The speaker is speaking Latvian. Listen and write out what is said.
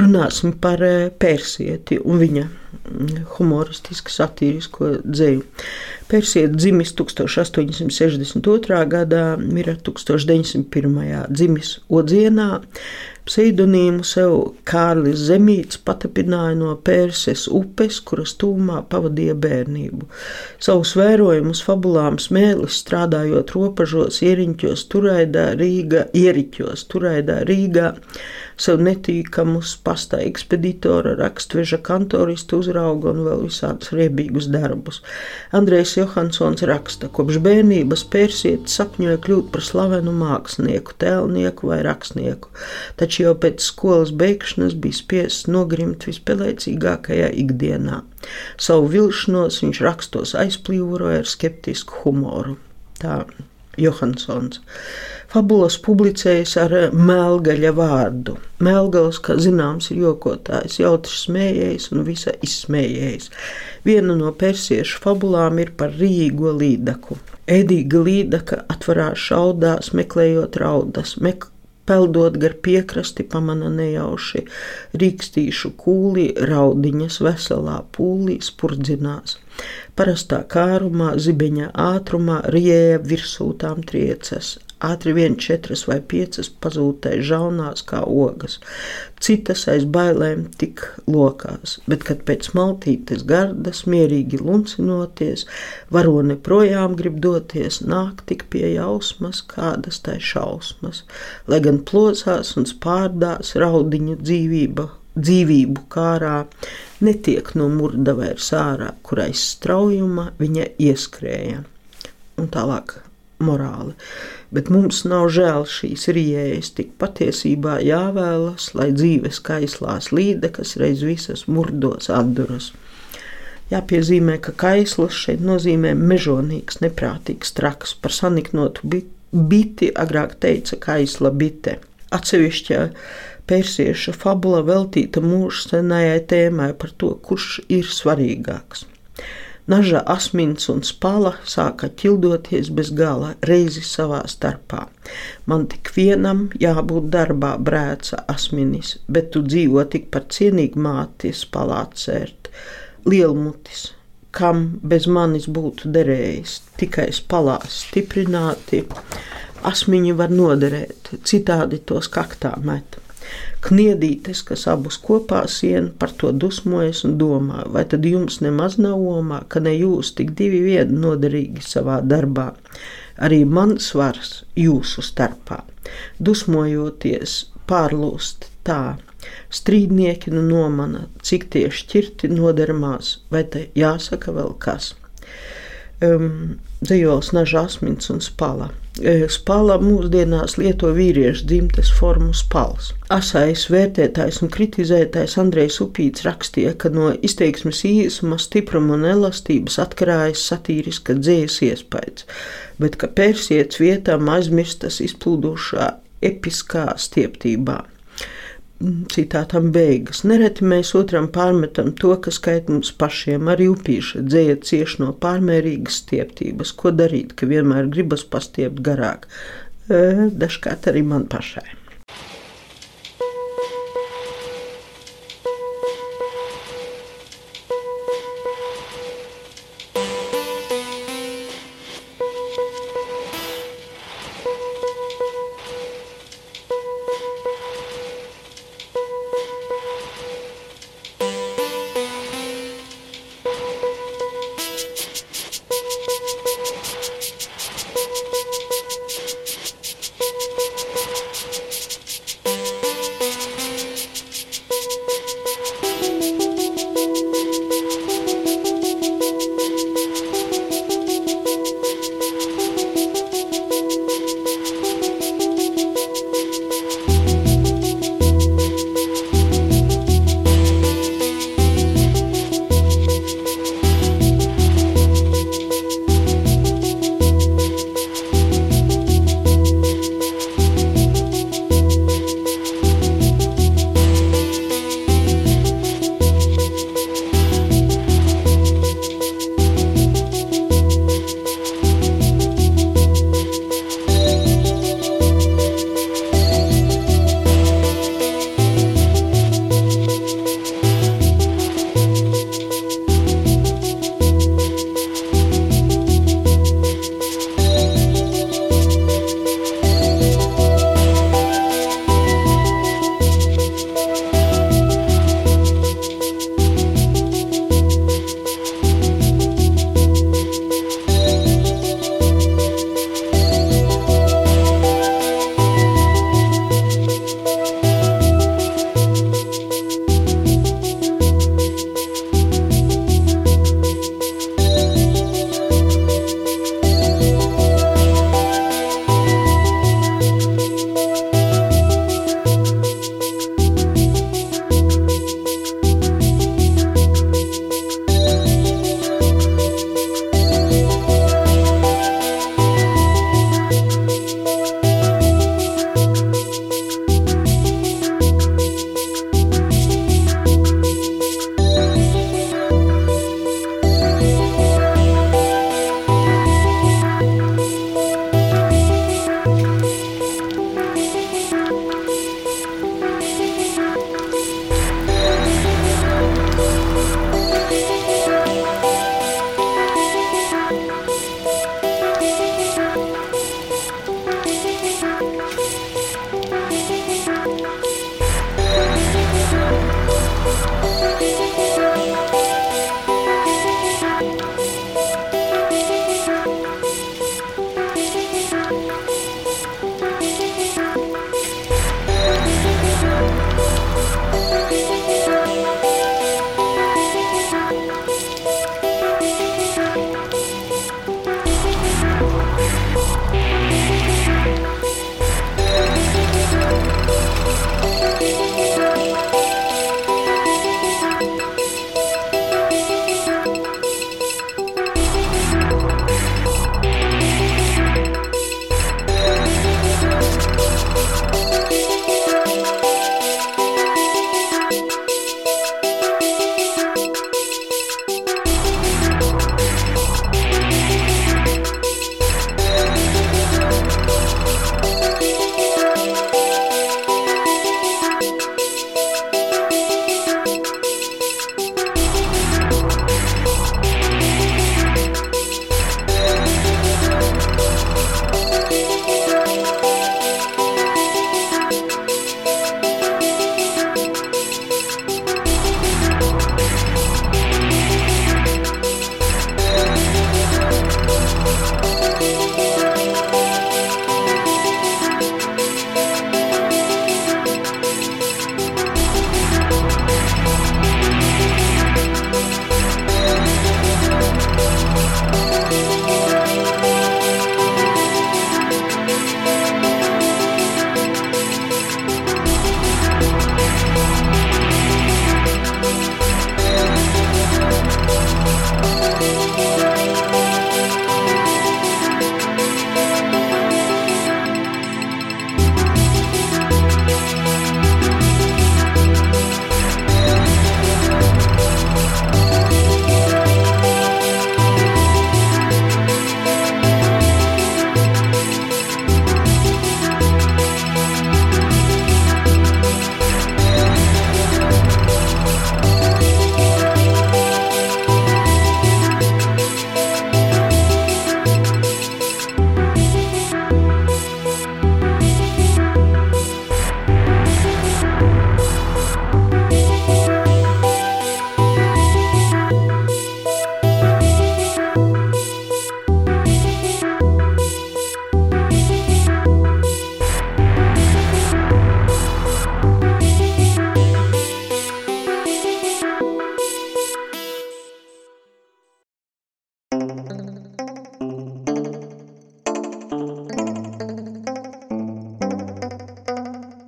runāsim par eh, Pērsieti un viņa mm, humoristisku, satīrisko dzēju. Pērsieti dzimis 1862. gadā, mira 1901. dzimis Odzienā. Pseidonīmu sev Kārlis Zemīts patapināja no Pērses upes, kuras tūmā pavadīja bērnību. Savus vērojumus fabulām smēlis strādājot robežos, ieriņķos, turaidā Rīgā, ieriķos, turaidā Rīgā sev netīkamus pasta ekspeditora, rakstveža kantoristu uzrauga un vēl visādus riebīgus darbus. Andrejs Johansons raksta, kopš bērnības persietis sapņoja kļūt par slavenu mākslinieku, tēlnieku vai rakstnieku, taču jau pēc skolas beigšanas bija spiests nogrimt vispēlēcīgākajā ikdienā. Savu vilšanos viņš rakstos aizplīvoja ar skeptisku humoru. Tā Johansons. Fabulas publicējas ar melgaļa vārdu. Melgals, kā zināms, ir jokotājs, jautrs smējējs un visa izsmējējs. Viena no persiešu fabulām ir par Rīgo līdaku. Edīga līdaka atvarās šaudās, meklējot raudas, mek Peldot gar piekrasti, pamana nejauši rīkstīšu kūlī, raudiņas veselā pūlī spurdzinās. Parastā kārumā, zibeņa ātrumā riēja virsū tām triecas, ātri vien četras vai piecas pazūtēja žaunās kā ogas, citas aiz bailēm tik lokās, bet kad pēc maltītes gardas mierīgi luncinoties, varone projām grib doties, nāk tik pie jausmas, kādas tai šausmas, lai gan plosās un spārdās raudiņu dzīvība dzīvību kārā, netiek no murda vairs ārā, kurais straujuma viņa ieskrēja. Un tālāk morāli bet mums nav žēl šīs rīējas, tik patiesībā jāvēlas, lai dzīves kaislās līdekas reiz visas murdos atduras. Jāpiezīmē, ka kaisls šeit nozīmē mežonīgs, neprātīgs traks, par saniknotu biti agrāk teica kaisla bite. Atsevišķā persiešu fabula veltīta mūža senajai tēmai par to, kurš ir svarīgāks. Naža asmins un spala sāka ķildoties bez gala, reizi savā starpā. Man tik vienam jābūt darbā, brēca asminis, bet tu dzīvo tik par cienīgu māti, spalā cērt. Lielmutis, kam bez manis būtu derējis, tikai spalās stiprināti, asmiņi var noderēt, citādi tos kaktā met. Kniedītes, kas abus kopā sien, par to dusmojas un domā, vai tad jums nemaz nav omā, ka ne jūs tik divi viedi noderīgi savā darbā, arī mans svars jūsu starpā. Dusmojoties, pārlūst tā, strīdnieki nu nomana, cik tie šķirti nodermās, vai te jāsaka vēl kas. Um, Dzīvos naža asmins un spala. E, spālā mūsdienās lieto vīriešu dzimtes formu spāls. Asais vērtētājs un kritizētājs Andrejs Upīts rakstīja, ka no izteiksmes īsuma, stipruma un elastības atkarājas satīriska dzējas iespējas, bet ka persietis vietām aizmirstas izplūdušā episkā stieptībā. Citātam beigas. Nereti mēs otram pārmetam to, kas skait mums pašiem, arī upīša dzēja cieš no pārmērīgas stieptības. Ko darīt, ka vienmēr gribas pastiept garāk? Dažkārt arī man pašai.